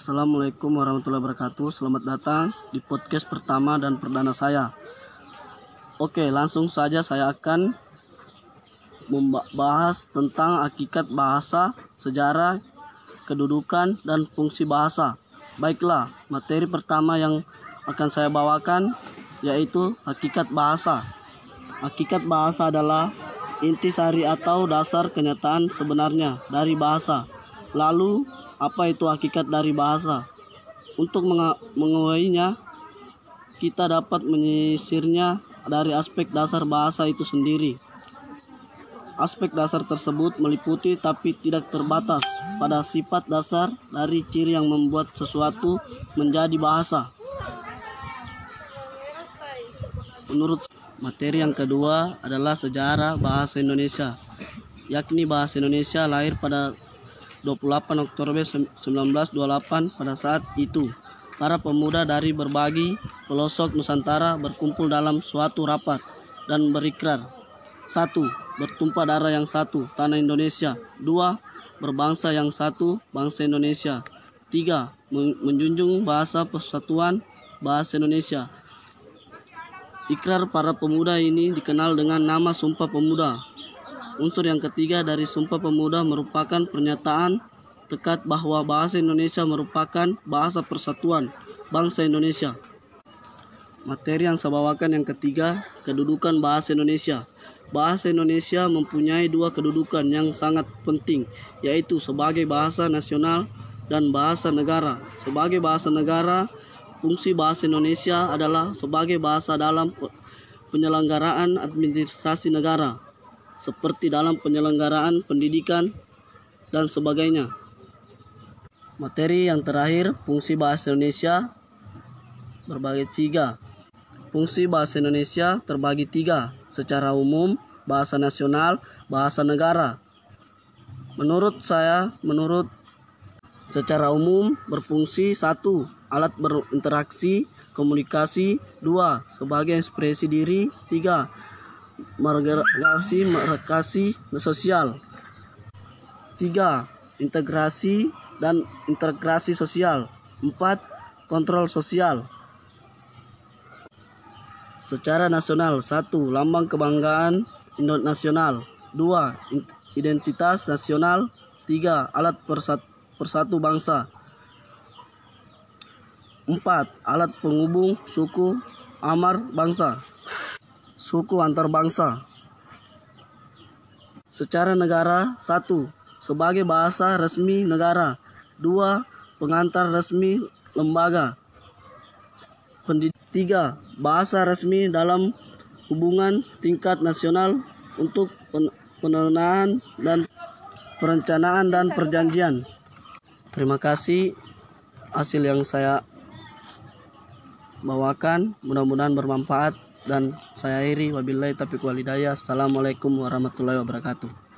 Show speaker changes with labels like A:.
A: Assalamualaikum warahmatullahi wabarakatuh. Selamat datang di podcast pertama dan perdana saya. Oke, langsung saja saya akan membahas tentang hakikat bahasa, sejarah, kedudukan, dan fungsi bahasa. Baiklah, materi pertama yang akan saya bawakan yaitu hakikat bahasa. Hakikat bahasa adalah intisari atau dasar kenyataan sebenarnya dari bahasa. Lalu, apa itu hakikat dari bahasa? Untuk mengetahuinya, kita dapat menyisirnya dari aspek dasar bahasa itu sendiri. Aspek dasar tersebut meliputi tapi tidak terbatas pada sifat dasar dari ciri yang membuat sesuatu menjadi bahasa. Menurut materi yang kedua adalah sejarah bahasa Indonesia, yakni bahasa Indonesia lahir pada 28 Oktober 1928 pada saat itu. Para pemuda dari berbagai pelosok Nusantara berkumpul dalam suatu rapat dan berikrar. Satu bertumpah darah yang satu tanah Indonesia. Dua berbangsa yang satu bangsa Indonesia. Tiga menjunjung bahasa persatuan bahasa Indonesia. Ikrar para pemuda ini dikenal dengan nama Sumpah Pemuda Unsur yang ketiga dari Sumpah Pemuda merupakan pernyataan tekat bahwa bahasa Indonesia merupakan bahasa persatuan bangsa Indonesia. Materi yang saya bawakan yang ketiga, kedudukan bahasa Indonesia. Bahasa Indonesia mempunyai dua kedudukan yang sangat penting, yaitu sebagai bahasa nasional dan bahasa negara. Sebagai bahasa negara, fungsi bahasa Indonesia adalah sebagai bahasa dalam penyelenggaraan administrasi negara seperti dalam penyelenggaraan pendidikan dan sebagainya. Materi yang terakhir, fungsi bahasa Indonesia berbagi tiga. Fungsi bahasa Indonesia terbagi tiga, secara umum, bahasa nasional, bahasa negara. Menurut saya, menurut secara umum berfungsi satu, alat berinteraksi, komunikasi, dua, sebagai ekspresi diri, tiga, margasi merekasi sosial. Tiga, integrasi dan integrasi sosial. Empat, kontrol sosial. Secara nasional, satu, lambang kebanggaan nasional. Dua, identitas nasional. Tiga, alat persatu, persatu bangsa. Empat, alat penghubung suku amar bangsa suku antar bangsa. Secara negara, satu, sebagai bahasa resmi negara. Dua, pengantar resmi lembaga. Tiga, bahasa resmi dalam hubungan tingkat nasional untuk pendanaan dan perencanaan dan perjanjian. Terima kasih hasil yang saya bawakan mudah-mudahan bermanfaat dan saya iri wabillahi taufiq walhidayah assalamualaikum warahmatullahi wabarakatuh